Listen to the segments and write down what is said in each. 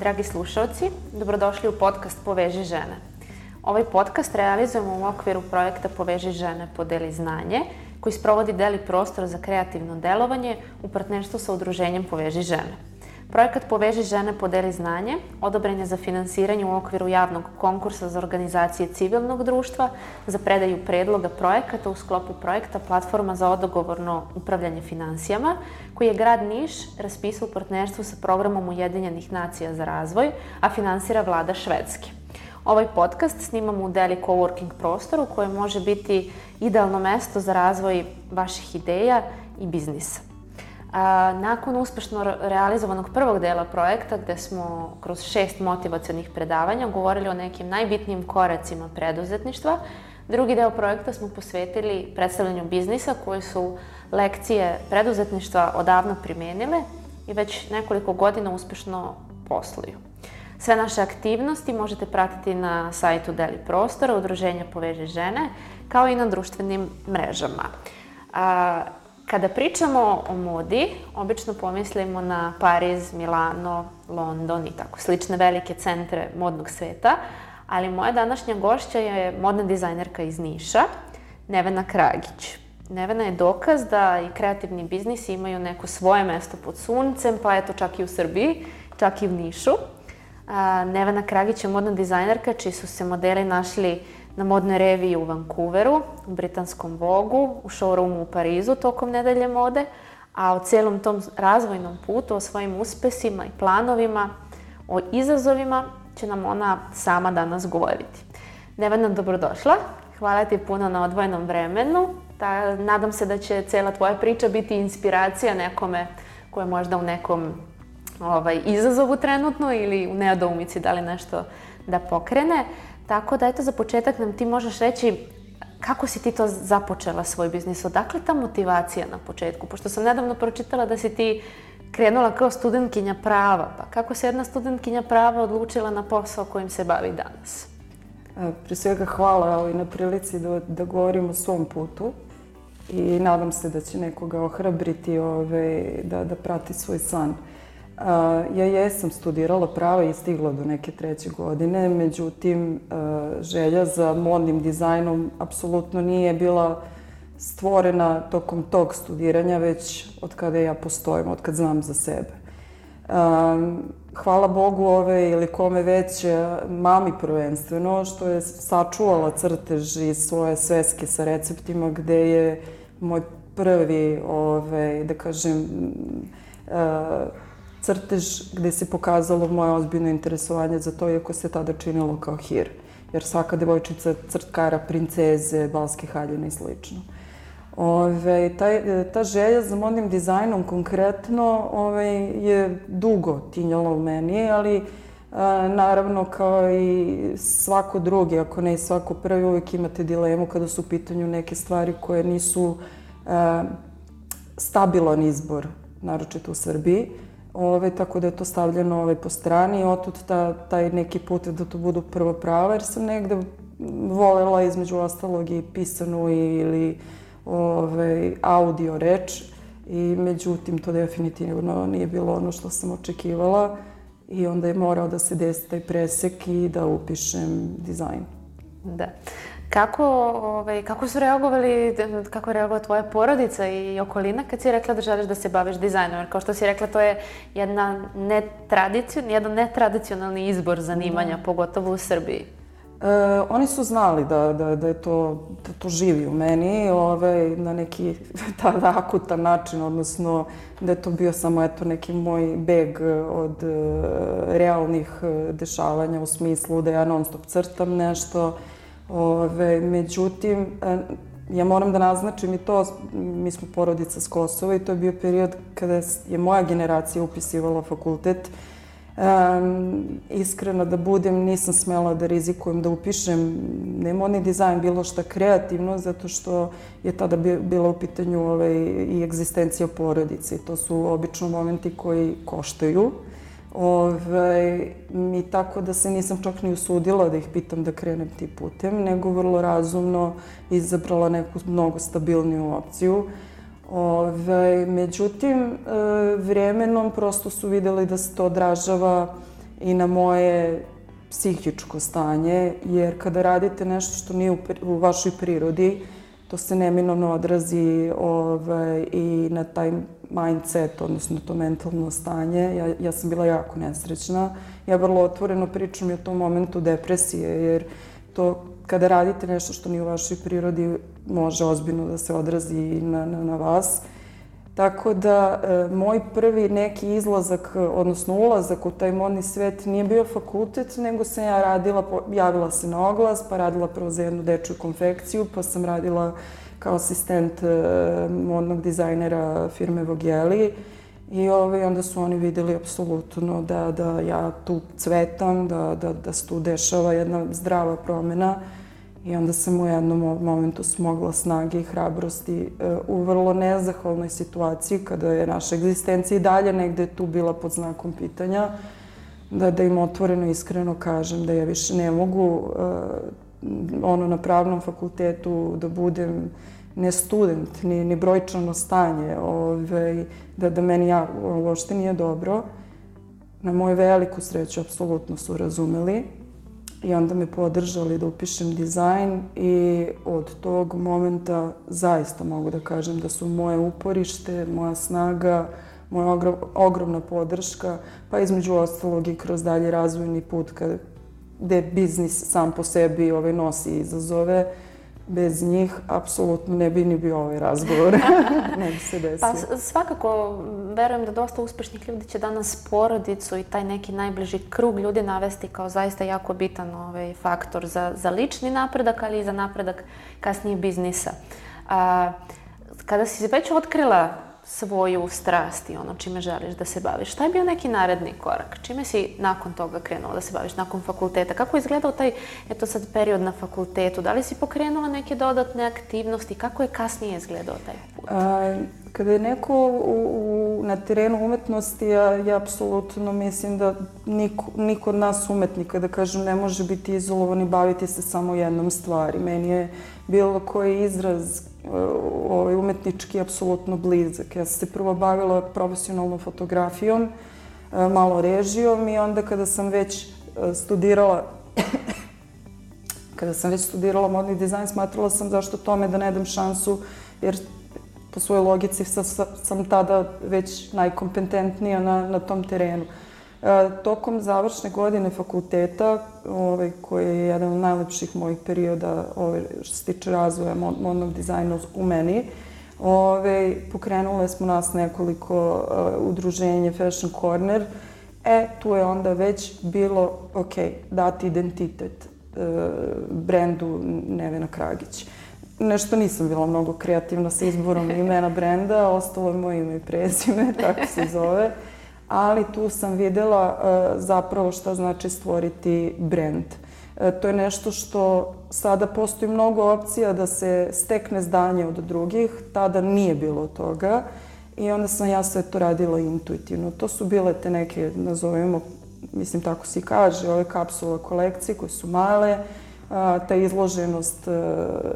dragi slušalci, dobrodošli u podcast Poveži žene. Ovaj podcast realizujemo u okviru projekta Poveži žene, podeli znanje, koji sprovodi Deli prostor za kreativno delovanje u partnerstvu sa udruženjem Poveži žene. Projekat Poveži žene podeli znanje odobren je za finansiranje u okviru javnog konkursa za organizacije civilnog društva za predaju predloga projekata u sklopu projekta Platforma za odgovorno upravljanje financijama, koji je grad Niš raspisao u partnerstvu sa programom Ujedinjenih nacija za razvoj, a finansira vlada Švedske. Ovaj podcast snimamo u Deli Coworking prostoru koje može biti idealno mesto za razvoj vaših ideja i biznisa. A, nakon uspešno realizovanog prvog dela projekta, gde smo kroz šest motivacijonih predavanja govorili o nekim najbitnijim koracima preduzetništva, drugi deo projekta smo posvetili predstavljanju biznisa koje su lekcije preduzetništva odavno primenile i već nekoliko godina uspešno posluju. Sve naše aktivnosti možete pratiti na sajtu Deli prostora, Udruženja Poveže žene, kao i na društvenim mrežama. A, Kada pričamo o modi, obično pomislimo na Pariz, Milano, London i tako slične velike centre modnog sveta, ali moja današnja gošća je modna dizajnerka iz Niša, Nevena Kragić. Nevena je dokaz da i kreativni biznisi imaju neko svoje mesto pod suncem, pa eto čak i u Srbiji, čak i u Nišu. Nevena Kragić je modna dizajnerka čiji su se modeli našli na modnoj reviji u Vancouveru, u britanskom Vogu, u showroomu u Parizu tokom nedelje mode, a o celom tom razvojnom putu, o svojim uspesima i planovima, o izazovima će nam ona sama danas govoriti. Nevena, dobrodošla. Hvala ti puno na odvojenom vremenu. Ta, nadam se da će cela tvoja priča biti inspiracija nekome ko je možda u nekom ovaj, izazovu trenutno ili u neodoumici da li nešto da pokrene. Tako da, eto, za početak nam ti možeš reći kako si ti to započela svoj biznis? Odakle ta motivacija na početku? Pošto sam nedavno pročitala da si ti krenula kao studentkinja prava, pa kako se jedna studentkinja prava odlučila na posao kojim se bavi danas? E, Pre svega hvala ovaj, na prilici da, da govorim o svom putu i nadam se da će nekoga ohrabriti ovaj, da, da prati svoj san. Ja jesam studirala prava i stigla do neke treće godine, međutim, želja za modnim dizajnom apsolutno nije bila stvorena tokom tog studiranja, već od kada ja postojim, od kad znam za sebe. Hvala Bogu ove ili kome već, mami prvenstveno, što je sačuvala crtež i svoje sveske sa receptima gde je moj prvi, ove, da kažem, crtež gde se pokazalo moje ozbiljno interesovanje za to, iako se tada činilo kao hir. Jer svaka devojčica crtkara, princeze, balske haljine i slično. Ove, taj, ta želja za modnim dizajnom konkretno ove, je dugo tinjala u meni, ali a, naravno kao i svako drugi, ako ne i svako prvi, uvijek imate dilemu kada su u pitanju neke stvari koje nisu a, stabilan izbor, naročito u Srbiji. Ove, tako da je to stavljeno ove, po strani i otud ta, taj neki put da to budu prvo prava, jer sam negde volela između ostalog i pisanu ili ove, audio reč i međutim to definitivno nije bilo ono što sam očekivala i onda je morao da se desi taj presek i da upišem dizajn. Da. Kako, ovaj, kako su reagovali, kako je reagovala tvoja porodica i okolina kad si rekla da želiš da se baviš dizajnom? Jer kao što si rekla, to je jedna netradicion, jedan netradicionalni izbor zanimanja, da. pogotovo u Srbiji. E, oni su znali da, da, da je to, da to živi u meni, ovaj, na neki tada akutan način, odnosno da je to bio samo eto neki moj beg od uh, realnih uh, dešavanja u smislu da ja non stop crtam nešto, Ove, međutim, e, ja moram da naznačim i to, mi smo porodica s Kosova i to je bio period kada je moja generacija upisivala fakultet. Um, iskreno da budem, nisam smela da rizikujem da upišem ne modni dizajn, bilo šta kreativno, zato što je tada bila u pitanju ovaj, i egzistencija porodice. To su obično momenti koji koštaju. Ove, I tako da se nisam čak ni usudila da ih pitam da krenem ti putem, nego vrlo razumno izabrala neku mnogo stabilniju opciju. Ove, međutim, e, vremenom prosto su videli da se to odražava i na moje psihičko stanje, jer kada radite nešto što nije u, u vašoj prirodi, to se neminovno odrazi ovaj, i na taj mindset, odnosno to mentalno stanje. Ja, ja sam bila jako nesrećna. Ja vrlo otvoreno pričam i o tom momentu depresije, jer to kada radite nešto što nije u vašoj prirodi, može ozbiljno da se odrazi na, na, na vas. Tako da, e, moj prvi neki izlazak, odnosno ulazak u taj modni svet nije bio fakultet, nego sam ja radila, javila se na oglas, pa radila prvo za jednu dečju konfekciju, pa sam radila kao asistent e, modnog dizajnera firme Vogeli. I ovaj, onda su oni videli apsolutno da, da ja tu cvetam, da, da, da se tu dešava jedna zdrava promena. I onda sam u jednom momentu smogla snage i hrabrosti e, u vrlo nezahvalnoj situaciji kada je naša egzistencija i dalje negde tu bila pod znakom pitanja, da, da im otvoreno iskreno kažem da ja više ne mogu uh, ono na pravnom fakultetu da budem ne student, ni, ni brojčano stanje, ovaj, da, da meni ja uopšte nije dobro. Na moju veliku sreću, apsolutno su razumeli i onda me podržali da upišem dizajn i od tog momenta zaista mogu da kažem da su moje uporište, moja snaga, moja ogrom, ogromna podrška, pa između ostalog i kroz dalje razvojni put kad, gde biznis sam po sebi ovaj, nosi izazove, bez njih apsolutno ne bi ni bio ovaj razgovor. ne bi se desio. Pa svakako, verujem da dosta uspešnih ljudi će danas porodicu i taj neki najbliži krug ljudi navesti kao zaista jako bitan ovaj faktor za, za lični napredak, ali i za napredak kasnije biznisa. A, kada si već otkrila svoju strast i ono čime želiš da se baviš. Šta je bio neki naredni korak? Čime si nakon toga krenula da se baviš, nakon fakulteta? Kako je izgledao taj, eto sad, period na fakultetu? Da li si pokrenula neke dodatne aktivnosti? Kako je kasnije izgledao taj put? A, kada je neko u, u, na terenu umetnosti, ja, ja apsolutno mislim da niko, niko od nas umetnika, da kažem, ne može biti izolovan i baviti se samo jednom stvari. Meni je bilo koji izraz ovaj, umetnički apsolutno blizak. Ja sam se prvo bavila profesionalnom fotografijom, e, malo režijom i onda kada sam već e, studirala kada sam već studirala modni dizajn, smatrala sam zašto tome da ne dam šansu, jer po svojoj logici sam, sam tada već najkompetentnija na, na tom terenu. E, tokom završne godine fakulteta, ovaj, koji je jedan od najlepših mojih perioda ovaj, što se tiče razvoja modnog dizajna u meni, ovaj, pokrenule smo nas nekoliko uh, udruženje Fashion Corner. E, tu je onda već bilo, ok, dati identitet uh, brendu Nevena Kragić. Nešto nisam bila mnogo kreativna sa izborom imena brenda, ostalo je moje ime i prezime, tako se zove ali tu sam videla uh, zapravo šta znači stvoriti brand. Uh, to je nešto što sada postoji mnogo opcija da se stekne zdanje od drugih, tada nije bilo toga i onda sam ja sve to radila intuitivno. To su bile te neke, nazovemo, mislim tako se i kaže, ove kapsule kolekcije koje su male, ta izloženost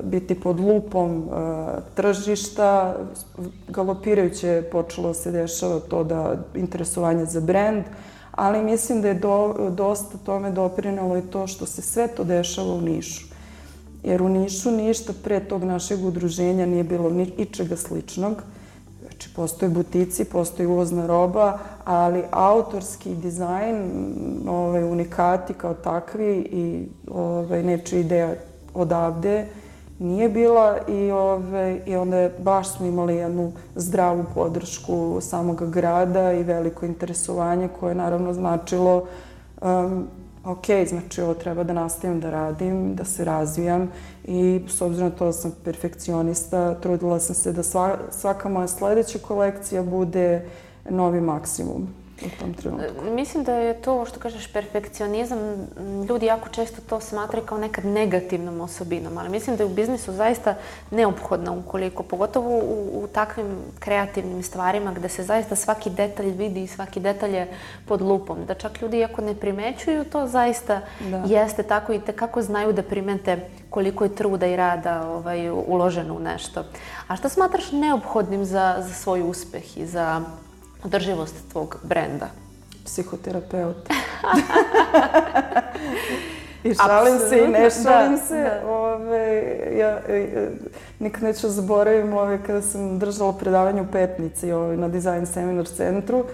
biti pod lupom tržišta. Galopirajuće počelo se dešava to da interesovanje za brend, ali mislim da je do, dosta tome doprinalo i to što se sve to dešava u Nišu. Jer u Nišu ništa pre tog našeg udruženja nije bilo ničega sličnog. Znači, postoje butici, postoji uvozna roba, ali autorski dizajn, ovaj, unikati kao takvi i ovaj, nečija ideja odavde nije bila i, ovaj, i onda je, baš smo imali jednu zdravu podršku samog grada i veliko interesovanje koje je naravno značilo um, ok, znači ovo treba da nastavim da radim, da se razvijam i s obzirom na to da sam perfekcionista, trudila sam se da sva, svaka moja sledeća kolekcija bude novi maksimum u tom trenutku. Mislim da je to što kažeš perfekcionizam, ljudi jako često to smatraju kao nekad negativnom osobinom, ali mislim da je u biznisu zaista neophodna ukoliko, pogotovo u, u takvim kreativnim stvarima gde se zaista svaki detalj vidi i svaki detalj je pod lupom. Da čak ljudi ako ne primećuju to zaista da. jeste tako i tekako znaju da primete koliko je truda i rada ovaj, uloženo u nešto. A šta smatraš neophodnim za, za svoj uspeh i za održivost tvog brenda? psihoterapeut. I šalim se i ne da, šalim da, se. Da. Ove, ja, ja, e, nikad neću zaboravim ove, kada sam držala predavanje u Petnici ove, na Design Seminar centru,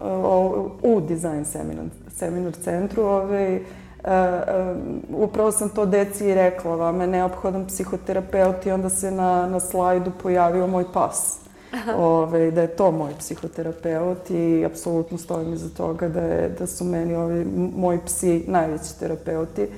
o, u Design Seminar, seminar centru, ove, Uh, uh, upravo sam to deci i rekla, vama je neophodan psihoterapeut i onda se na, na slajdu pojavio moj pas. Ove, da je to moj psihoterapeut i apsolutno stojim iza toga da, je, da su meni ovi moji psi najveći terapeuti. E,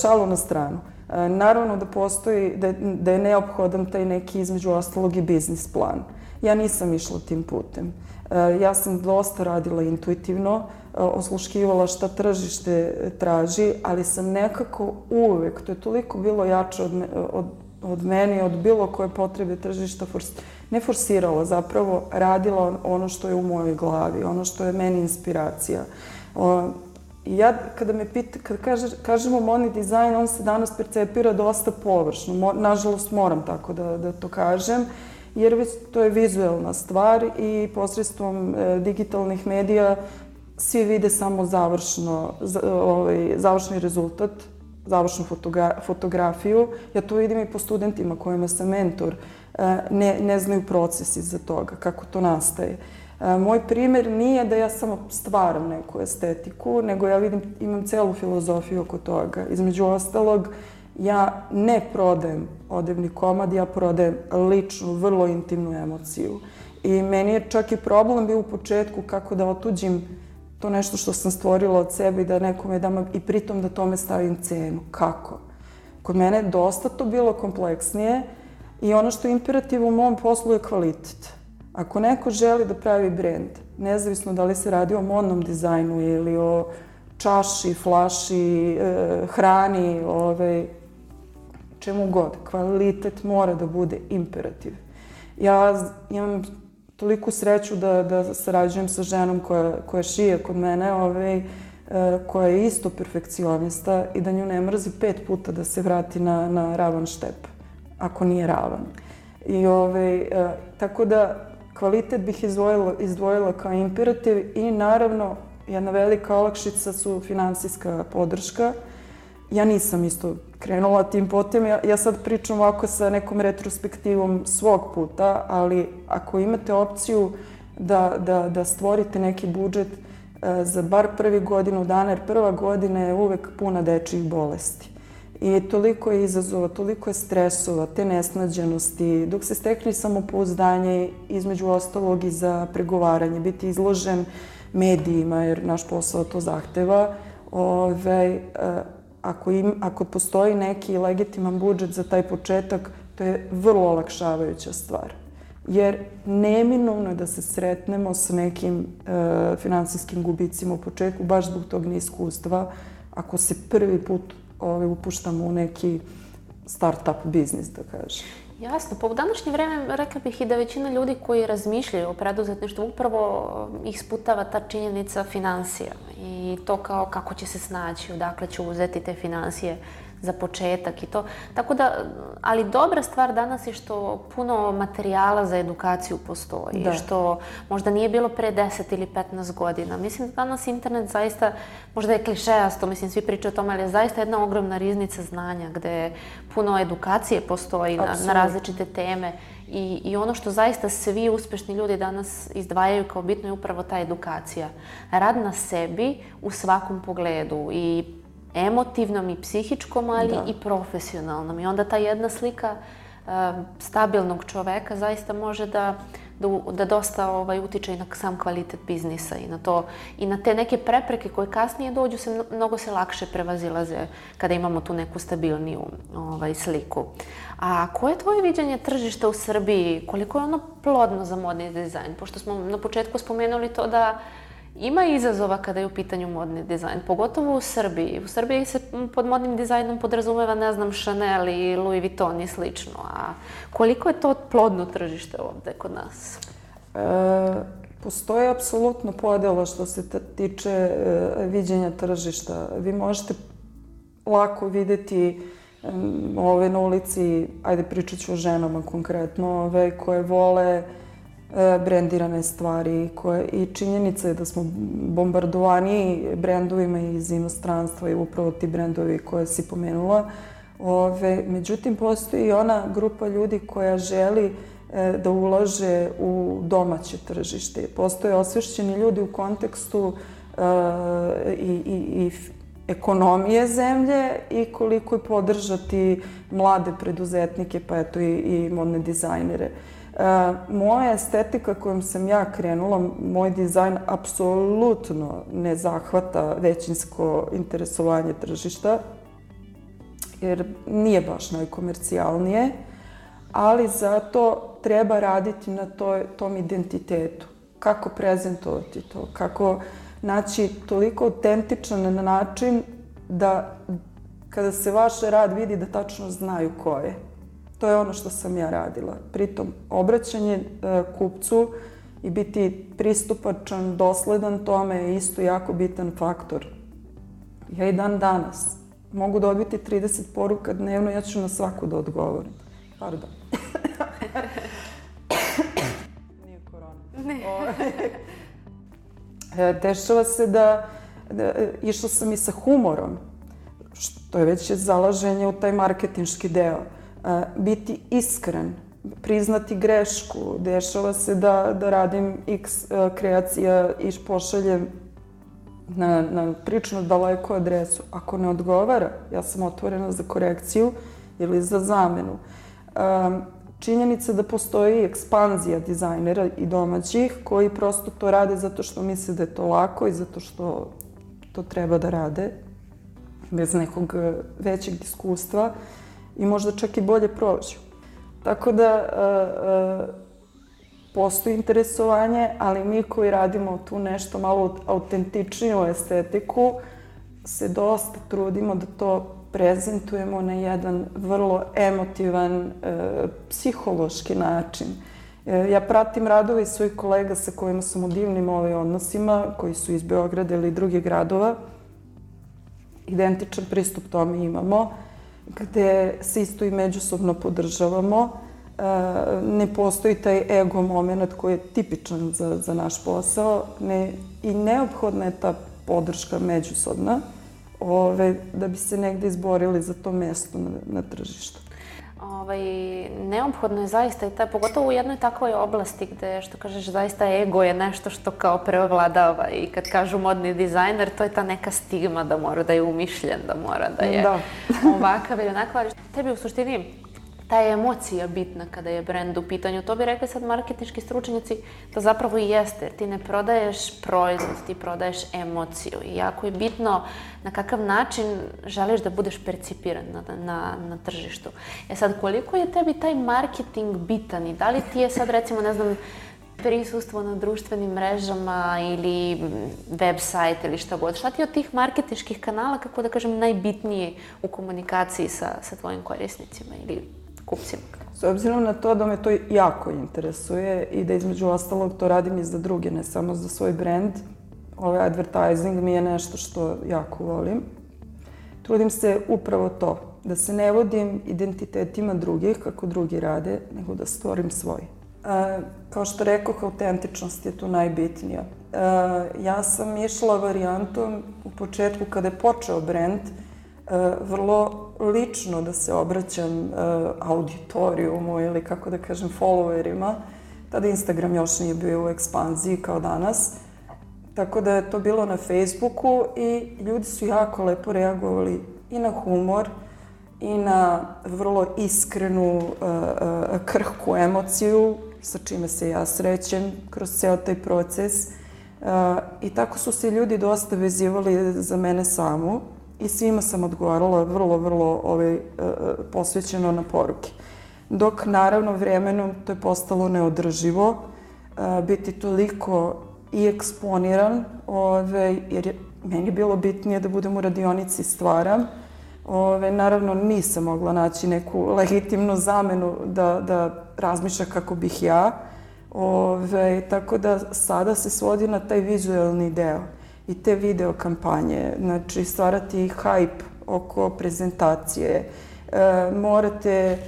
šalu na stranu. E, naravno da postoji, da, da je neophodan taj neki između ostalog i biznis plan. Ja nisam išla tim putem. E, ja sam dosta radila intuitivno, e, osluškivala šta tržište traži, ali sam nekako uvek, to je toliko bilo jače od, od, od mene, od bilo koje potrebe tržišta, ne forsirala, zapravo radila ono što je u mojoj glavi, ono što je meni inspiracija. O, ja, kada me pita, kada kaže, kažemo modni dizajn, on se danas percepira dosta površno. Mo, nažalost, moram tako da, da to kažem, jer to je vizuelna stvar i posredstvom e, digitalnih medija svi vide samo završno, za, ovaj, završni rezultat, završnu fotogra, fotografiju. Ja to vidim i po studentima kojima sam mentor. E, ne, ne znaju proces iza toga, kako to nastaje. E, moj primer nije da ja samo stvaram neku estetiku, nego ja vidim, imam celu filozofiju oko toga. Između ostalog, ja ne prodajem odevni komad, ja prodajem ličnu, vrlo intimnu emociju. I meni je čak i problem bio u početku kako da otuđim to nešto što sam stvorila od sebe i da nekome dam i pritom da tome stavim cenu. Kako? Kod mene je dosta to bilo kompleksnije I ono što je imperativ u mom poslu je kvalitet. Ako neko želi da pravi brend, nezavisno da li se radi o modnom dizajnu ili o čaši, flaši, e, hrani, ovaj, čemu god, kvalitet mora da bude imperativ. Ja imam toliku sreću da, da sarađujem sa ženom koja, koja šije kod mene, ovaj, e, koja je isto perfekcionista i da nju ne mrzi pet puta da se vrati na, na ravan štep ako nije ravan. I ovaj, e, tako da kvalitet bih izdvojila, izdvojila kao imperativ i naravno jedna velika olakšica su finansijska podrška. Ja nisam isto krenula tim potem. Ja, ja sad pričam ovako sa nekom retrospektivom svog puta, ali ako imate opciju da, da, da stvorite neki budžet e, za bar prvi godinu dana, jer prva godina je uvek puna dečjih bolesti. I toliko je izazova, toliko je stresova, te nesnađenosti, dok se stekne samopouzdanje, između ostalog i za pregovaranje, biti izložen medijima, jer naš posao to zahteva, ove, ovaj, ako, im, ako postoji neki legitiman budžet za taj početak, to je vrlo olakšavajuća stvar. Jer neminovno je da se sretnemo sa nekim e, finansijskim gubicima u početku, baš zbog tog neiskustva, ako se prvi put ovaj, upuštamo u neki start-up biznis, da kažem. Jasno, pa u današnje vreme rekla bih i da većina ljudi koji razmišljaju o preduzetništvu upravo ih sputava ta činjenica financija i to kao kako će se snaći, odakle će uzeti te financije za početak i to. Tako da, ali dobra stvar danas je što puno materijala za edukaciju postoji, da. što možda nije bilo pre 10 ili 15 godina. Mislim da danas internet zaista, možda je klišejasto, mislim svi pričaju o tome, ali je zaista jedna ogromna riznica znanja gde puno edukacije postoji na, na različite teme. I, I ono što zaista svi uspešni ljudi danas izdvajaju kao bitno je upravo ta edukacija. Rad na sebi u svakom pogledu i emotivnom i psihičkom, ali da. i profesionalnom. I onda ta jedna slika uh, stabilnog čoveka zaista može da, da, da dosta ovaj, utiče i na sam kvalitet biznisa i na to i na te neke prepreke koje kasnije dođu se mnogo se lakše prevazilaze kada imamo tu neku stabilniju ovaj, sliku. A koje je tvoje viđanje tržišta u Srbiji? Koliko je ono plodno za modni dizajn? Pošto smo na početku spomenuli to da Ima izazova kada je u pitanju modni dizajn, pogotovo u Srbiji. U Srbiji se pod modnim dizajnom podrazumeva, ne znam, Chanel i Louis Vuitton i slično. A koliko je to plodno tržište ovde kod nas? E, postoje apsolutno podela što se tiče e, viđenja tržišta. Vi možete lako videti ove na ulici, ajde pričat ću o ženama konkretno, ove koje vole brendirane stvari koje, i činjenica je da smo bombardovani brendovima iz inostranstva i upravo ti brendovi koje si pomenula. Ove, međutim, postoji i ona grupa ljudi koja želi e, da ulaže u domaće tržište. Postoje osvešćeni ljudi u kontekstu e, i, i, i ekonomije zemlje i koliko je podržati mlade preduzetnike, pa eto i, i modne dizajnere. E, moja estetika kojom sam ja krenula, moj dizajn apsolutno ne zahvata većinsko interesovanje tržišta, jer nije baš najkomercijalnije, ali zato treba raditi na toj, tom identitetu. Kako prezentovati to, kako naći toliko autentičan na način da kada se vaš rad vidi da tačno znaju ko je. To je ono što sam ja radila. Pritom, obraćanje e, kupcu i biti pristupačan, dosledan tome je isto jako bitan faktor. Ja i dan danas mogu dobiti 30 poruka dnevno, ja ću na svaku da odgovorim. Pardon. Nije korona. Ne. E, dešava se da, da e, išla sam i sa humorom, što je već zalaženje u taj marketinški deo. Biti iskren, priznati grešku. Dešava se da, da radim x kreacija i pošaljem na, na prično daleku adresu. Ako ne odgovara, ja sam otvorena za korekciju ili za zamenu. Um, činjenica da postoji ekspanzija dizajnera i domaćih koji prosto to rade zato što misle da je to lako i zato što to treba da rade bez nekog većeg iskustva i možda čak i bolje prođu. Tako da uh, uh, postoji interesovanje, ali mi koji radimo tu nešto malo autentičniju estetiku se dosta trudimo da to prezentujemo na jedan vrlo emotivan, e, psihološki način. E, ja pratim radove svojih kolega sa kojima sam u divnim ovaj odnosima, koji su iz Beograda ili drugih gradova. Identičan pristup tome imamo, gde se isto i međusobno podržavamo. E, ne postoji taj ego moment koji je tipičan za, za naš posao ne, i neophodna je ta podrška međusobna ove, da bi se negde izborili za to mesto na, na tržištu. Ovaj, neophodno je zaista i taj, pogotovo u jednoj takvoj oblasti gde, što kažeš, zaista ego je nešto što kao preovladava i kad kažu modni dizajner, to je ta neka stigma da mora da je umišljen, da mora da je da. ovakav ili onakav. Tebi u suštini ta je emocija bitna kada je brend u pitanju. To bi rekli sad marketinški stručnjaci da zapravo i jeste, ti ne prodaješ proizvod, ti prodaješ emociju. I jako je bitno na kakav način želiš da budeš percipiran na, na, na tržištu. E sad, koliko je tebi taj marketing bitan i da li ti je sad recimo, ne znam, prisustvo na društvenim mrežama ili web sajt ili šta god. Šta ti od tih marketinških kanala, kako da kažem, najbitniji u komunikaciji sa, sa tvojim korisnicima ili kupcima? S obzirom na to da me to jako interesuje i da između ostalog to radim i za druge, ne samo za svoj brand, ovaj advertising mi je nešto što jako volim. Trudim se upravo to, da se ne vodim identitetima drugih, kako drugi rade, nego da stvorim svoj. E, kao što rekoh, autentičnost je tu najbitnija. E, ja sam išla varijantom u početku kada je počeo brand, vrlo lično da se obraćam uh, auditorijumu ili kako da kažem followerima. Tada Instagram još nije bio u ekspanziji kao danas. Tako da je to bilo na Facebooku i ljudi su jako lepo reagovali i na humor i na vrlo iskrenu, uh, krhku emociju sa čime se ja srećem kroz ceo taj proces. I tako su se ljudi dosta vezivali za mene samu i svima sam odgovarala vrlo, vrlo ovaj, e, posvećeno na poruke. Dok naravno vremenom to je postalo neodrživo, e, biti toliko i eksponiran, ove, jer je meni bilo bitnije da budem u radionici stvaram. Ove, naravno nisam mogla naći neku legitimnu zamenu da, da razmišlja kako bih ja. Ove, tako da sada se svodi na taj vizualni deo i te video kampanje, znači stvarati hype oko prezentacije. E, morate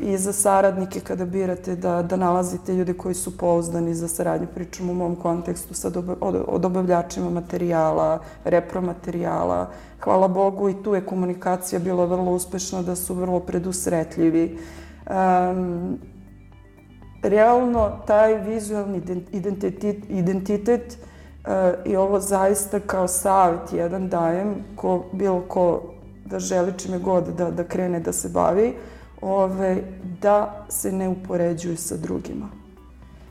i za saradnike kada birate da, da nalazite ljude koji su pouzdani za saradnju. Pričam u mom kontekstu sad o dobavljačima materijala, repromaterijala. Hvala Bogu i tu je komunikacija bila vrlo uspešna, da su vrlo predusretljivi. Um, realno, taj vizualni identitet, identitet i ovo zaista kao savjet jedan dajem, ko, bilo ko da želi čime god da, da krene da se bavi, ove, da se ne upoređuju sa drugima.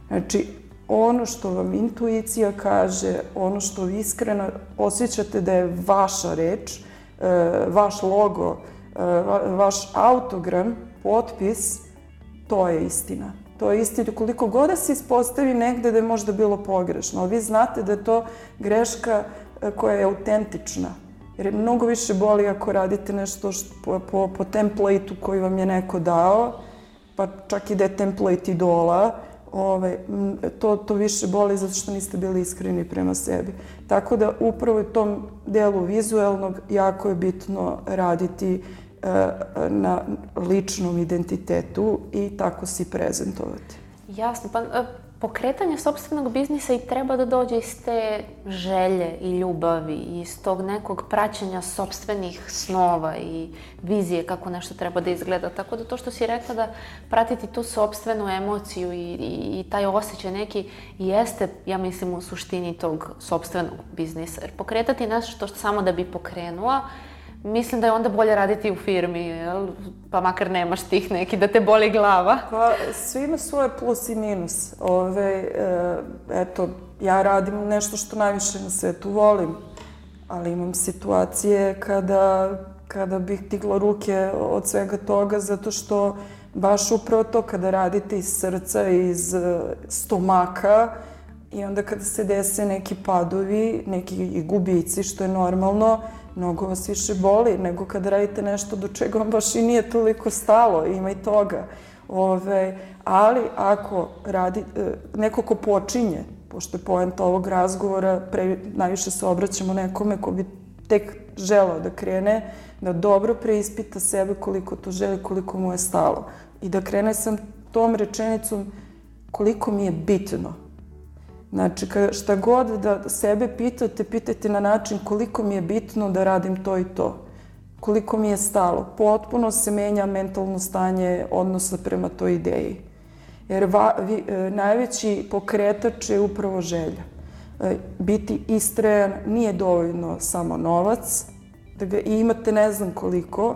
Znači, ono što vam intuicija kaže, ono što vi iskreno osjećate da je vaša reč, e, vaš logo, e, vaš autogram, potpis, to je istina. To je istina. Koliko god da se ispostavi negde da je možda bilo pogrešno, ali vi znate da je to greška e, koja je autentična Jer je mnogo više boli ako radite nešto što, po, po, po template-u koji vam je neko dao, pa čak i da je template idola, ove, to, to više boli zato što niste bili iskreni prema sebi. Tako da upravo u tom delu vizuelnog jako je bitno raditi na ličnom identitetu i tako si prezentovati. Jasno, pa e, pokretanje sobstvenog biznisa i treba da dođe iz te želje i ljubavi, iz tog nekog praćenja sobstvenih snova i vizije kako nešto treba da izgleda. Tako da to što si rekla da pratiti tu sobstvenu emociju i, i, i taj osjećaj neki jeste, ja mislim, u suštini tog sobstvenog biznisa. Jer pokretati nešto samo da bi pokrenula, mislim da je onda bolje raditi u firmi, jel? pa makar nemaš tih neki da te boli glava. Pa svi ima svoje plus i minus. Ove, e, eto, ja radim nešto što najviše na svetu volim, ali imam situacije kada, kada bih digla ruke od svega toga zato što baš upravo to kada radite iz srca, iz e, stomaka i onda kada se dese neki padovi, neki gubici, što je normalno, mnogo vas više boli nego kada radite nešto do čega vam baš i nije toliko stalo, ima i toga. Ove, ali ako radi, e, neko ko počinje, pošto je poenta ovog razgovora, pre, najviše se obraćamo nekome ko bi tek želao da krene, da dobro preispita sebe koliko to želi, koliko mu je stalo. I da krene sam tom rečenicom koliko mi je bitno Znači, šta god da sebe pitate, pitajte na način koliko mi je bitno da radim to i to. Koliko mi je stalo. Potpuno se menja mentalno stanje odnosa prema toj ideji. Jer va, vi, e, najveći pokretač je upravo želja. E, biti istrajan nije dovoljno samo novac, da ga imate ne znam koliko,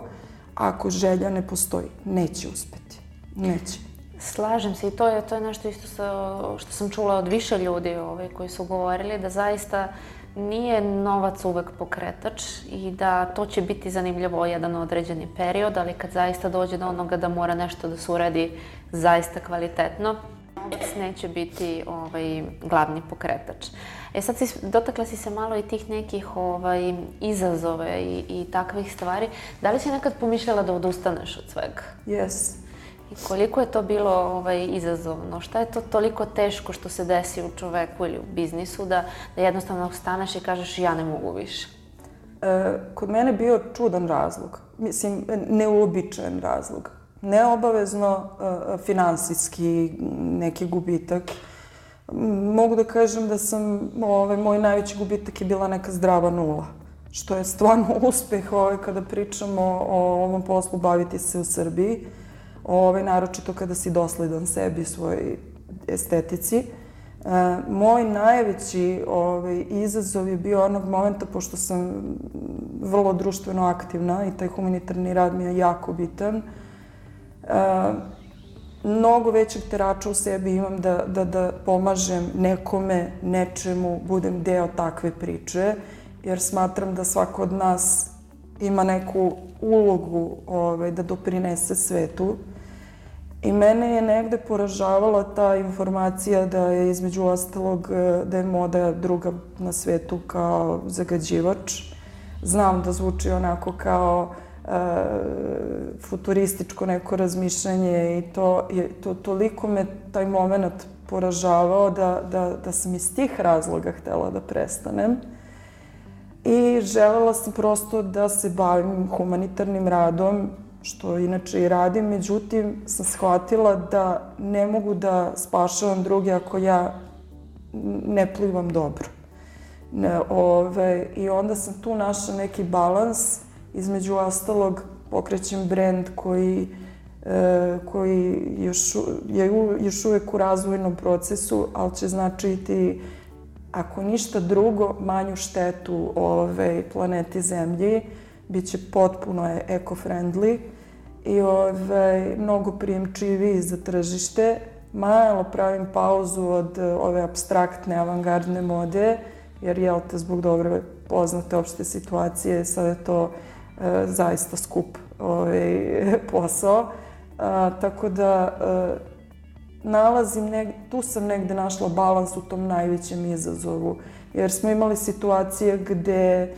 ako želja ne postoji. Neće uspeti. Neće. Slažem se i to je, to je nešto isto sa, što sam čula od više ljudi ovaj, koji su govorili da zaista nije novac uvek pokretač i da to će biti zanimljivo jedan određeni period, ali kad zaista dođe do onoga da mora nešto da se uradi zaista kvalitetno, novac neće biti ovaj, glavni pokretač. E sad si, dotakla si se malo i tih nekih ovaj, izazove i, i takvih stvari. Da li si nekad pomišljala da odustaneš od svega? Yes. I koliko je to bilo ovaj, izazovno? Šta je to toliko teško što se desi u čoveku ili u biznisu da, da jednostavno staneš i kažeš ja ne mogu više? E, kod mene bio čudan razlog. Mislim, neuobičajen razlog. Neobavezno e, finansijski neki gubitak. Mogu da kažem da sam, ovaj, moj najveći gubitak je bila neka zdrava nula. Što je stvarno uspeh ovaj, kada pričamo o ovom poslu baviti se u Srbiji ovaj, naročito kada si dosledan sebi, svoj estetici. E, moj najveći ovaj, izazov je bio onog momenta, pošto sam vrlo društveno aktivna i taj humanitarni rad mi je jako bitan, e, mnogo većeg terača u sebi imam da, da, da pomažem nekome, nečemu, budem deo takve priče, jer smatram da svako od nas ima neku ulogu ovaj, da doprinese svetu. I mene je negde poražavala ta informacija da je između ostalog e, da je moda druga na svetu kao zagađivač. Znam da zvuči onako kao e, futurističko neko razmišljanje i to, je, to toliko me taj moment poražavao da, da, da sam iz tih razloga htela da prestanem. I želela sam prosto da se bavim humanitarnim radom što inače i radim, međutim sam shvatila da ne mogu da spašavam druge ako ja ne plivam dobro. Ne, ove, I onda sam tu našla neki balans, između ostalog pokrećem brend koji, e, koji još, je još uvek u razvojnom procesu, ali će značiti ako ništa drugo, manju štetu ove planeti Zemlji, bit će potpuno eco-friendly i ove, mnogo prijemčiviji za tržište. Malo pravim pauzu od ove abstraktne avangardne mode, jer jel te zbog dobre poznate opšte situacije, sad je to e, zaista skup ovaj, posao. A, tako da e, nalazim, neg, tu sam negde našla balans u tom najvećem izazovu. Jer smo imali situacije gde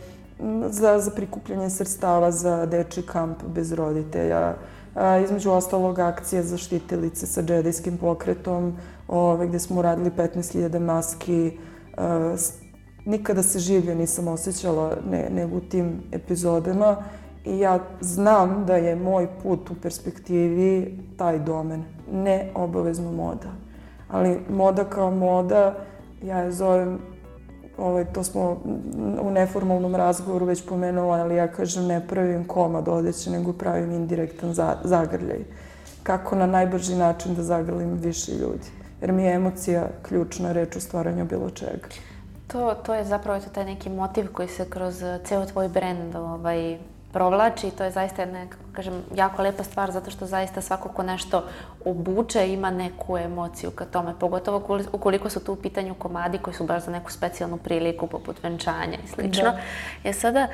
za, za prikupljanje sredstava za deči kamp bez roditelja, a, između ostalog akcije za štitilice sa džedijskim pokretom, ove, gde smo uradili 15.000 maski. A, nikada se življe nisam osjećala ne, nego u tim epizodama i ja znam da je moj put u perspektivi taj domen, ne obavezno moda. Ali moda kao moda, ja je zovem ovaj, to smo u neformalnom razgovoru već pomenula, ali ja kažem ne pravim komad odeće, nego pravim indirektan za, zagrljaj. Kako na najbrži način da zagrlim više ljudi. Jer mi je emocija ključna reč u stvaranju bilo čega. To, to je zapravo to taj neki motiv koji se kroz ceo tvoj brend ovaj, provlači i to je zaista jedna, kažem, jako lepa stvar zato što zaista svako ko nešto obuče ima neku emociju ka tome, pogotovo ukoliko su tu u pitanju komadi koji su baš za neku specijalnu priliku poput venčanja i slično. Da. Je sada,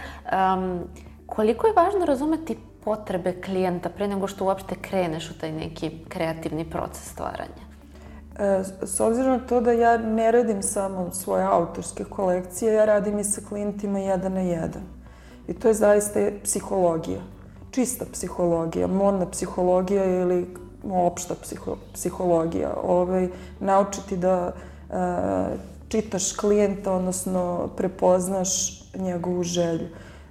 um, koliko je važno razumeti potrebe klijenta pre nego što uopšte kreneš u taj neki kreativni proces stvaranja? E, s obzirom na to da ja ne radim samo svoje autorske kolekcije, ja radim i sa klijentima jedan na jedan. I to je zaista psihologija. Čista psihologija, modna psihologija ili opšta psiho, psihologija. Ovaj, naučiti da e, čitaš klijenta, odnosno prepoznaš njegovu želju.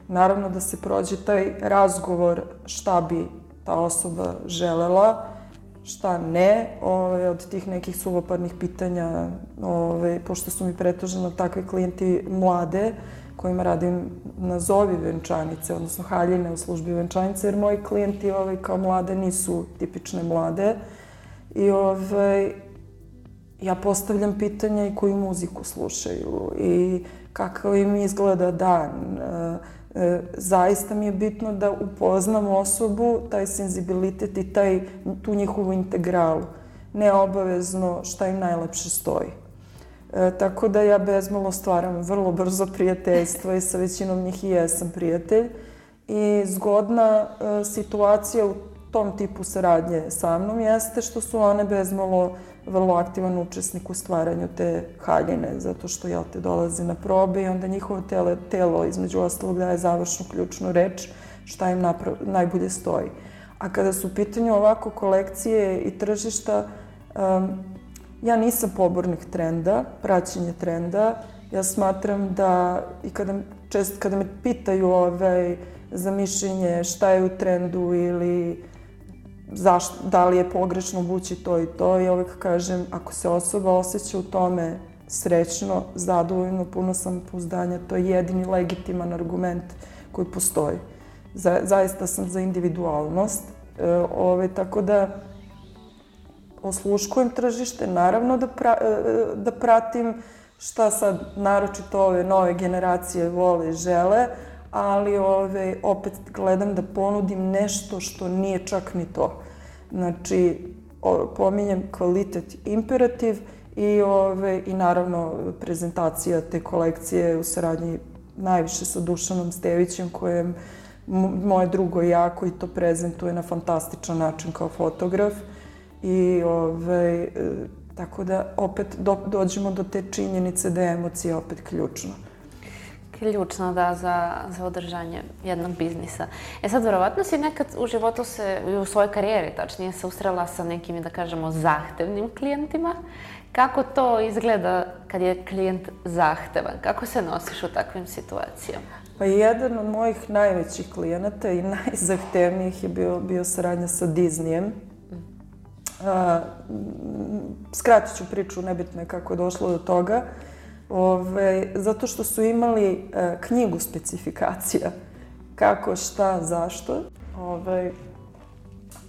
Naravno da se prođe taj razgovor šta bi ta osoba želela, šta ne, ovaj, od tih nekih suvoparnih pitanja, ovaj, pošto su mi pretuženo takvi klijenti mlade, kojima radim nazovi venčanice, odnosno haljine u službi venčanice, jer moji klijenti ovaj, kao mlade nisu tipične mlade. I ovaj, ja postavljam pitanja i koju muziku slušaju i kakav im izgleda dan. E, e, zaista mi je bitno da upoznam osobu, taj senzibilitet i taj, tu njihovu integralu. Ne obavezno šta im najlepše stoji. E, tako da ja bezmalo stvaram vrlo brzo prijateljstvo i sa većinom njih i jesam prijatelj. I zgodna e, situacija u tom tipu saradnje sa mnom jeste što su one bezmalo vrlo aktivan učesnik u stvaranju te haljine, zato što jel te dolazi na probe i onda njihovo tele, telo između ostalog daje završnu ključnu reč šta im napra, najbolje stoji. A kada su u pitanju ovako kolekcije i tržišta, um, Ja nisam pobornik trenda, praćenje trenda. Ja smatram da i kada, čest, kada me pitaju ovaj, za mišljenje šta je u trendu ili zašto, da li je pogrešno bući to i to, ja uvek kažem ako se osoba osjeća u tome srećno, zadovoljno, puno samopouzdanja, to je jedini legitiman argument koji postoji. Za, zaista sam za individualnost. E, ove, tako da osluškujem tržište, naravno da, pra, e, da pratim šta sad naročito ove nove generacije vole i žele, ali ove, opet gledam da ponudim nešto što nije čak ni to. Znači, pominjem kvalitet imperativ i, ove, i naravno prezentacija te kolekcije u saradnji najviše sa Dušanom Stevićem kojem moje drugo jako i to prezentuje na fantastičan način kao fotograf. I ovaj, e, tako da opet do, dođemo do te činjenice da je emocija opet ključna. Ključno, da, za, za održanje jednog biznisa. E sad, verovatno si nekad u životu se, u svojoj karijeri tačnije, se ustrela sa nekim, da kažemo, zahtevnim klijentima. Kako to izgleda kad je klijent zahtevan? Kako se nosiš u takvim situacijama? Pa jedan od mojih najvećih klijenata i najzahtevnijih je bio, bio saradnja sa Disneyem. Skratit ću priču, nebitno je kako je došlo do toga. Ove, zato što su imali e, knjigu specifikacija. Kako, šta, zašto. Ove,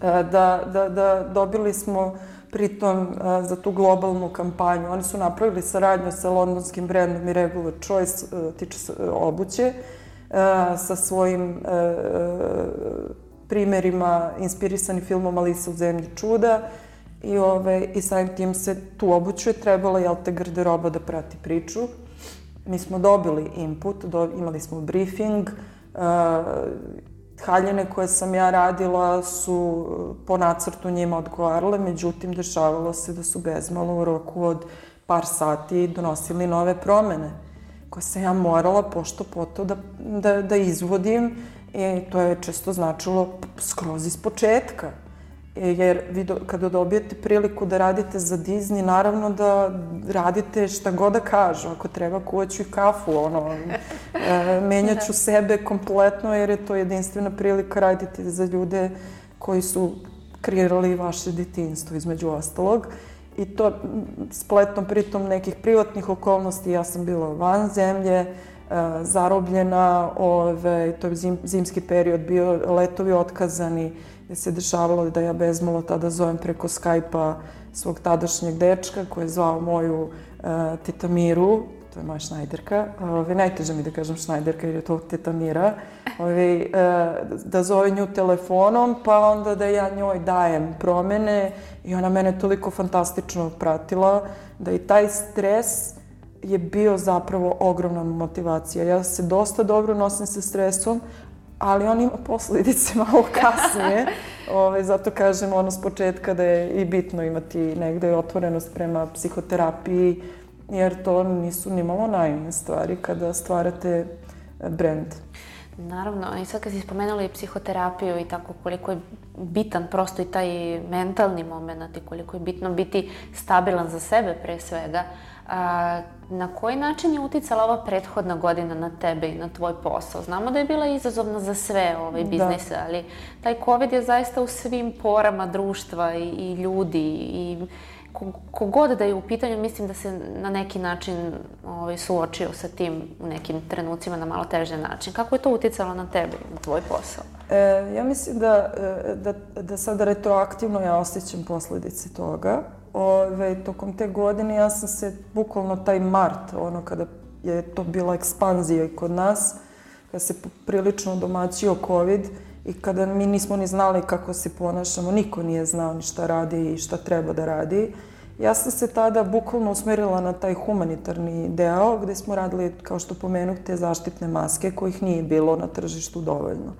a, da, da, da dobili smo pritom a, za tu globalnu kampanju. Oni su napravili saradnju sa londonskim brendom i Regular Choice, a, tiče se obuće, a, sa svojim a, primerima inspirisani filmom Alisa u zemlji čuda i, ove, i samim tim se tu obuću je trebala, jel te, garderoba da prati priču. Mi smo dobili input, do, imali smo briefing, a, haljine koje sam ja radila su po nacrtu njima odgovarale, međutim, dešavalo se da su bezmalo u roku od par sati donosili nove promene koje sam ja morala pošto poto da, da, da izvodim i to je često značilo skroz iz početka. E, jer vi do, kada dobijete priliku da radite za Disney, naravno da radite šta god da kažu. Ako treba, kuvaću i kafu, ono, e, menjaću da. sebe kompletno, jer je to jedinstvena prilika raditi za ljude koji su kreirali vaše detinstvo, između ostalog. I to spletom pritom nekih privatnih okolnosti, ja sam bila van zemlje, e, zarobljena, ove, to je zim, zimski period bio, letovi otkazani, gde se dešavalo da ja bezmalo tada zovem preko Skype-a svog tadašnjeg dečka koji je zvao moju uh, teta Miru, to je moja šnajderka, ove, najteže mi da kažem šnajderka jer je to teta Mira, ove, uh, da zove nju telefonom pa onda da ja njoj dajem promene i ona mene toliko fantastično pratila da i taj stres je bio zapravo ogromna motivacija. Ja se dosta dobro nosim sa stresom, ali on ima posledice malo kasnije. Ove, ovaj, zato kažem ono s početka da je i bitno imati negde otvorenost prema psihoterapiji, jer to nisu ni malo naivne stvari kada stvarate brand. Naravno, i sad kad si spomenula i psihoterapiju i tako koliko je bitan prosto i taj mentalni moment i koliko je bitno biti stabilan za sebe pre svega, A, na koji način je uticala ova prethodna godina na tebe i na tvoj posao? Znamo da je bila izazovna za sve ovaj biznise, da. ali taj COVID je zaista u svim porama društva i, i ljudi i kogod da je u pitanju, mislim da se na neki način ovaj, suočio sa tim u nekim trenucima na malo teže način. Kako je to uticalo na tebe, na tvoj posao? E, ja mislim da, da, da sada retroaktivno ja osjećam posledice toga ove, tokom te godine ja sam se, bukvalno taj mart, ono kada je to bila ekspanzija i kod nas, kada se prilično domaćio COVID i kada mi nismo ni znali kako se ponašamo, niko nije znao ni šta radi i šta treba da radi. Ja sam se tada bukvalno usmerila na taj humanitarni deo gde smo radili, kao što pomenuh, te zaštitne maske kojih nije bilo na tržištu dovoljno.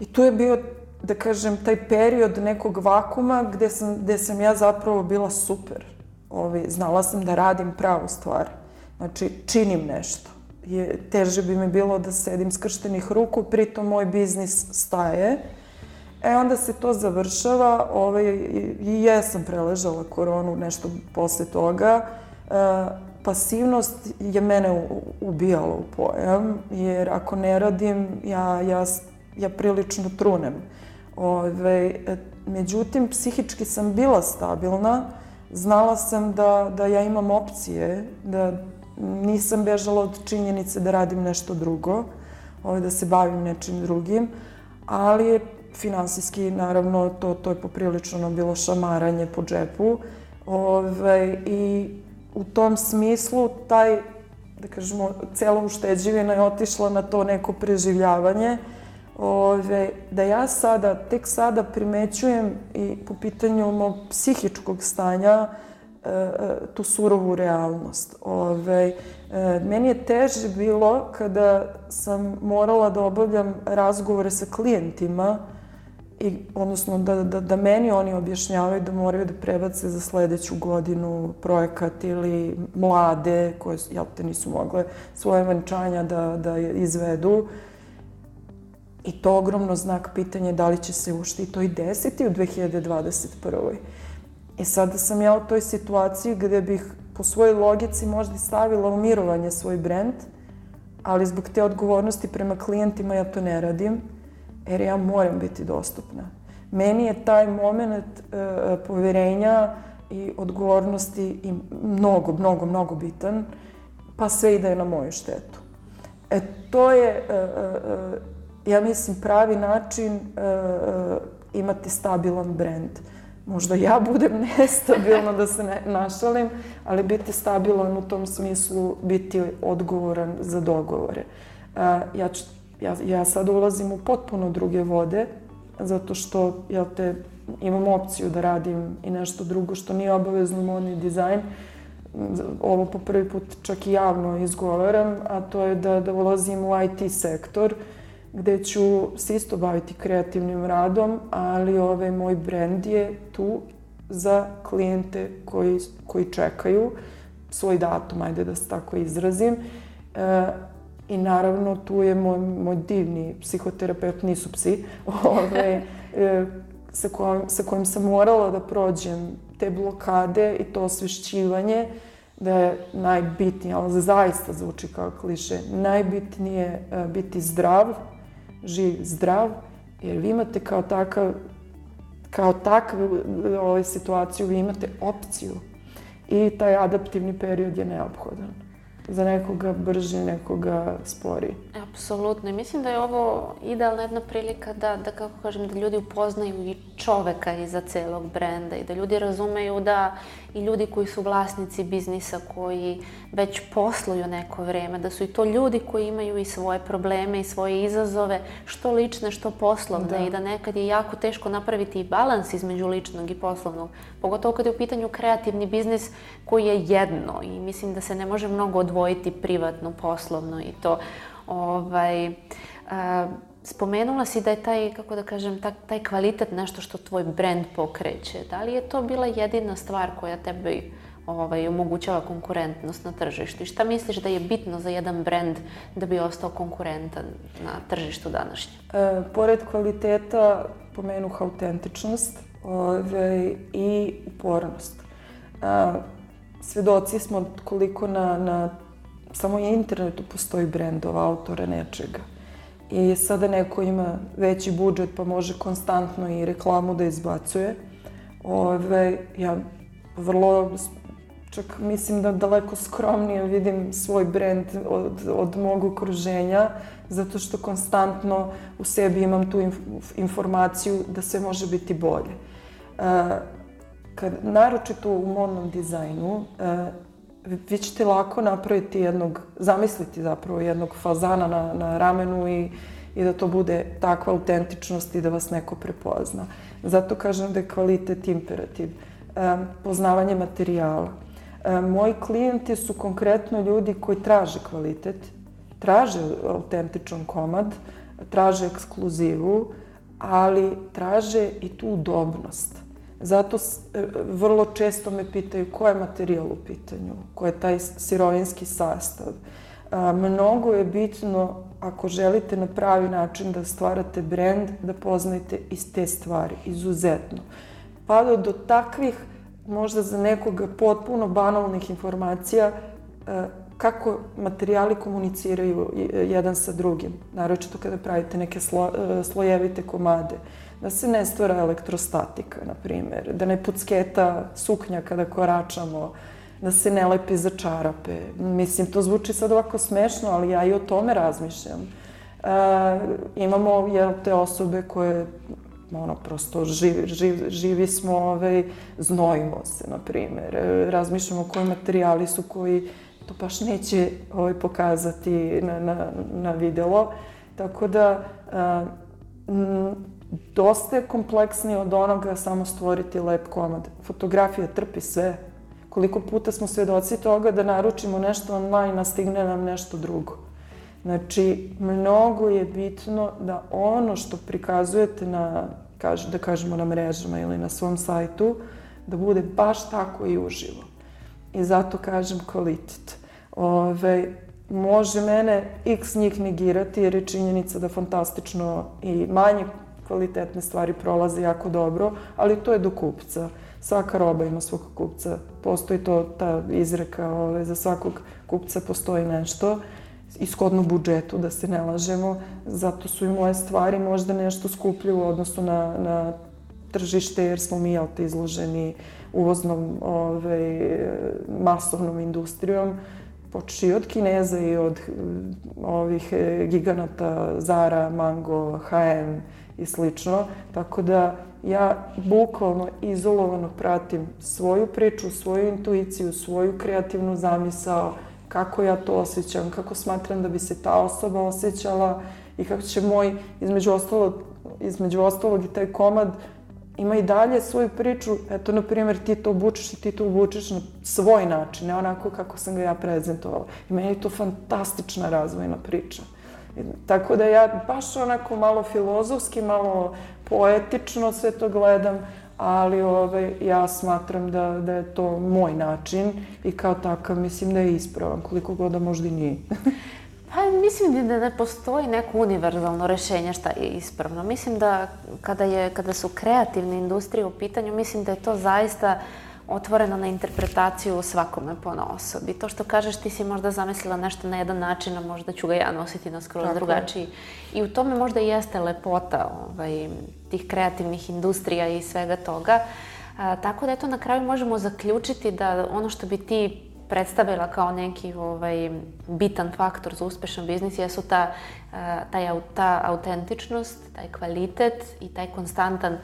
I tu je bio da kažem, taj period nekog vakuma gde sam, gde sam ja zapravo bila super. Ovi, znala sam da radim pravu stvar. Znači, činim nešto. Je, teže bi mi bilo da sedim skrštenih ruku, pritom moj biznis staje. E, onda se to završava ovaj, i, jesam preležala koronu nešto posle toga. E, pasivnost je mene ubijala u pojam, jer ako ne radim, ja, ja, ja prilično trunem. Ove, međutim, psihički sam bila stabilna, znala sam da, da ja imam opcije, da nisam bežala od činjenice da radim nešto drugo, ove, da se bavim nečim drugim, ali finansijski, naravno, to, to je poprilično bilo šamaranje po džepu. Ove, I u tom smislu taj, da kažemo, cela ušteđivina je otišla na to neko preživljavanje ove, da ja sada, tek sada primećujem i po pitanju mog psihičkog stanja tu surovu realnost. Ove, e, meni je teže bilo kada sam morala da obavljam razgovore sa klijentima i odnosno da, da, da meni oni objašnjavaju da moraju da prebace za sledeću godinu projekat ili mlade koje, jel te, nisu mogle svoje venčanja da, da izvedu. I to ogromno znak pitanja da li će se ušte i to i desiti u 2021. I sada sam ja u toj situaciji gde bih po svojoj logici možda stavila u mirovanje svoj brend, ali zbog te odgovornosti prema klijentima ja to ne radim, jer ja moram biti dostupna. Meni je taj moment uh, poverenja i odgovornosti i mnogo, mnogo, mnogo bitan, pa sve ide na moju štetu. E, to je, uh, uh, ja mislim, pravi način imati stabilan brend. Možda ja budem nestabilna da se ne našalim, ali biti stabilan u tom smislu, biti odgovoran za dogovore. Ja, ću, ja, ja sad ulazim u potpuno druge vode, zato što ja te, imam opciju da radim i nešto drugo što nije obavezno modni dizajn. Ovo po prvi put čak i javno izgovaram, a to je da, da ulazim u IT sektor, gde ću se isto baviti kreativnim radom, ali ovaj moj brand je tu za klijente koji, koji čekaju svoj datum, ajde da se tako izrazim. E, I naravno tu je moj, moj divni psihoterapeut, nisu psi, ove, e, sa, kojim, sa kojim sam morala da prođem te blokade i to osvešćivanje da je najbitnije, ali zaista zvuči kao kliše, najbitnije e, biti zdrav, živ, zdrav, jer vi imate kao takav, kao takvu ovaj, situaciju, vi imate opciju. I taj adaptivni period je neophodan za nekoga brži, nekoga spori. Apsolutno. I mislim da je ovo idealna jedna prilika da, da kako kažem, da ljudi upoznaju i čoveka iza celog brenda i da ljudi razumeju da i ljudi koji su vlasnici biznisa, koji već posluju neko vreme, da su i to ljudi koji imaju i svoje probleme i svoje izazove, što lične, što poslovne da. i da nekad je jako teško napraviti i balans između ličnog i poslovnog. Pogotovo kad je u pitanju kreativni biznis koji je jedno i mislim da se ne može mnogo odvojiti privatno, poslovno i to. Ovaj, a, Spomenula si da je taj, kako da kažem, taj, taj kvalitet nešto što tvoj brand pokreće. Da li je to bila jedina stvar koja tebi ovaj, omogućava konkurentnost na tržištu? I šta misliš da je bitno za jedan brand da bi ostao konkurentan na tržištu današnje? E, pored kvaliteta pomenuh autentičnost ovaj, i upornost. E, svedoci smo koliko na, na samo internetu postoji brendova, autora nečega i sada neko ima veći budžet pa može konstantno i reklamu da izbacuje. Ove, ja vrlo, čak mislim da daleko skromnije vidim svoj brend od, od mog okruženja, zato što konstantno u sebi imam tu inf informaciju da sve može biti bolje. E, kad, naročito u modnom dizajnu, e, vi ćete lako napraviti jednog, zamisliti zapravo jednog fazana na, na ramenu i, i da to bude takva autentičnost i da vas neko prepozna. Zato kažem da je kvalitet imperativ. E, poznavanje materijala. E, moji klijenti su konkretno ljudi koji traže kvalitet, traže autentičan komad, traže ekskluzivu, ali traže i tu udobnost. Zato e, vrlo često me pitaju ko je materijal u pitanju, ko je taj sirovinski sastav. A, mnogo je bitno, ako želite na pravi način da stvarate brend, da poznajete iz te stvari, izuzetno. Pa do, do takvih, možda za nekoga potpuno banalnih informacija, a, kako materijali komuniciraju jedan sa drugim, naročito kada pravite neke slo, e, slojevite komade da se ne stvara elektrostatika, na primjer, da ne pucketa suknja kada koračamo, da se ne lepi za čarape. Mislim, to zvuči sad ovako smešno, ali ja i o tome razmišljam. E, imamo jel, te osobe koje ono, prosto živi, živ, živi smo, ovaj, znojimo se, na primjer. E, razmišljamo koji materijali su koji to baš neće ovaj, pokazati na, na, na videlo. Tako da, m, dosta je kompleksnije od onoga samo stvoriti lep komad. Fotografija trpi sve. Koliko puta smo svedoci toga da naručimo nešto online, a stigne nam nešto drugo. Znači, mnogo je bitno da ono što prikazujete na, kaž, da kažemo na mrežama ili na svom sajtu, da bude baš tako i uživo. I zato kažem kvalitet. Ove, može mene x njih negirati jer je činjenica da fantastično i manje kvalitetne stvari prolaze jako dobro, ali to je do kupca. Svaka roba ima svog kupca. Postoji to, ta izreka, ove, za svakog kupca postoji nešto. ishodno budžetu, da se ne lažemo, zato su i moje stvari možda nešto skuplje u odnosu na, na tržište, jer smo mi, jel izloženi uvoznom, ovaj, masovnom industrijom, počeši od Kineza i od ovih e, giganata Zara, Mango, H&M i slično. Tako da ja bukvalno izolovano pratim svoju priču, svoju intuiciju, svoju kreativnu zamisao, kako ja to osjećam, kako smatram da bi se ta osoba osjećala i kako će moj, između ostalog, između ostalog i taj komad ima i dalje svoju priču, eto, na primjer, ti to obučeš i ti to obučeš na svoj način, ne onako kako sam ga ja prezentovala. I meni je to fantastična razvojna priča. Tako da ja baš onako malo filozofski, malo poetično sve to gledam, ali ovaj, ja smatram da, da je to moj način i kao takav mislim da je ispravan, koliko god da možda i nije. Pa mislim da ne postoji neko univerzalno rešenje šta je ispravno. Mislim da kada, je, kada su kreativne industrije u pitanju, mislim da je to zaista otvoreno na interpretaciju svakome po osobi. To što kažeš ti si možda zamislila nešto na jedan način, a možda ću ga ja nositi na skroz drugačiji. I u tome možda i jeste lepota ovaj, tih kreativnih industrija i svega toga. A, tako da eto na kraju možemo zaključiti da ono što bi ti predstavila kao neki ovaj, bitan faktor za uspešan biznis jesu ta, taj, ta autentičnost, taj kvalitet i taj konstantan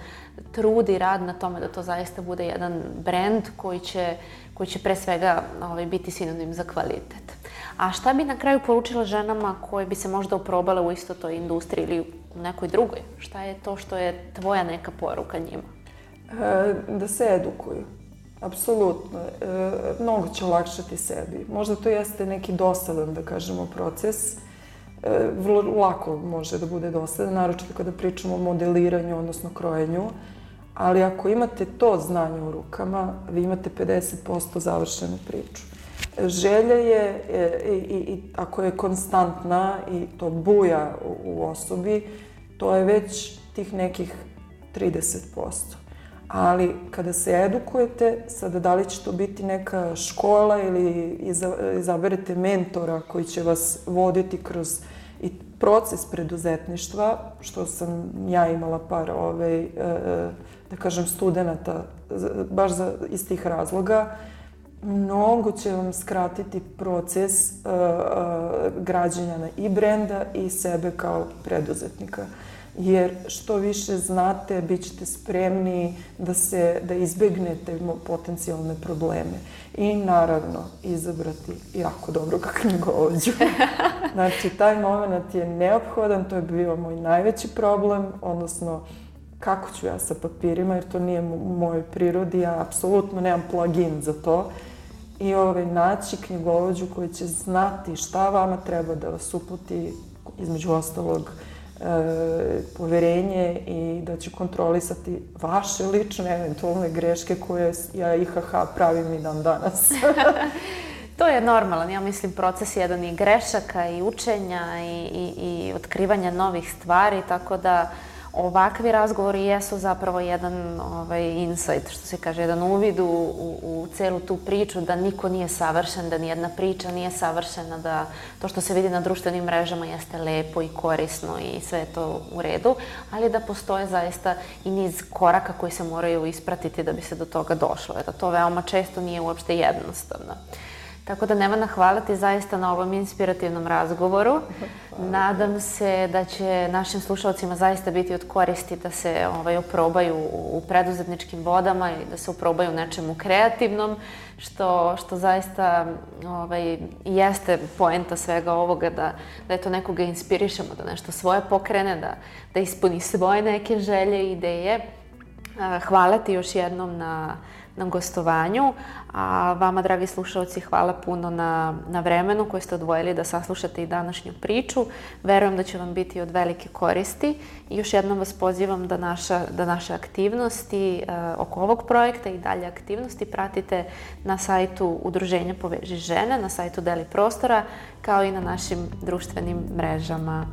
trud i rad na tome da to zaista bude jedan brend koji će, koji će pre svega ovaj, biti sinonim za kvalitet. A šta bi na kraju poručila ženama koje bi se možda oprobale u isto toj industriji ili u nekoj drugoj? Šta je to što je tvoja neka poruka njima? E, da se edukuju Apsolutno. E, mnogo će olakšati sebi. Možda to jeste neki dosadan, da kažemo, proces. E, vrlo lako može da bude dosadan, naročito kada pričamo o modeliranju, odnosno krojenju. Ali ako imate to znanje u rukama, vi imate 50% završenu priču. Želja je, e, i, i, i ako je konstantna i to buja u, u osobi, to je već tih nekih 30% ali kada se edukujete, sada da li će to biti neka škola ili izaberete mentora koji će vas voditi kroz i proces preduzetništva, što sam ja imala par, ovaj, e, e, da kažem, studenta baš za, iz tih razloga, mnogo će vam skratiti proces uh, uh, građanja i brenda i sebe kao preduzetnika jer što više znate, bit ćete spremni da, se, da izbegnete potencijalne probleme. I naravno, izabrati jako dobrog knjigovođu. znači, taj moment je neophodan, to je bio moj najveći problem, odnosno kako ću ja sa papirima, jer to nije u mojoj prirodi, ja apsolutno nemam plugin za to. I ovaj, naći knjigovođu koji će znati šta vama treba da vas uputi, između ostalog, e, poverenje i da će kontrolisati vaše lične eventualne greške koje ja IHH pravim i dan danas. to je normalan, ja mislim, proces jedan i grešaka i učenja i, i, i otkrivanja novih stvari, tako da ovakvi razgovori jesu zapravo jedan ovaj, insight, što se kaže, jedan uvid u, u, u celu tu priču, da niko nije savršen, da nijedna priča nije savršena, da to što se vidi na društvenim mrežama jeste lepo i korisno i sve je to u redu, ali da postoje zaista i niz koraka koji se moraju ispratiti da bi se do toga došlo, da to veoma često nije uopšte jednostavno. Tako da Nevana, hvala ti zaista na ovom inspirativnom razgovoru. Nadam se da će našim slušalcima zaista biti od koristi da se ovaj, oprobaju u preduzetničkim vodama i da se oprobaju nečemu kreativnom, što, što zaista ovaj, jeste poenta svega ovoga, da, da eto nekoga inspirišemo, da nešto svoje pokrene, da, da ispuni svoje neke želje i ideje. Hvala ti još jednom na na gostovanju. A vama, dragi slušalci, hvala puno na, na vremenu koje ste odvojili da saslušate i današnju priču. Verujem da će vam biti od velike koristi. I još jednom vas pozivam da, naša, da naše aktivnosti e, oko ovog projekta i dalje aktivnosti pratite na sajtu Udruženja Poveži žene, na sajtu Deli prostora, kao i na našim društvenim mrežama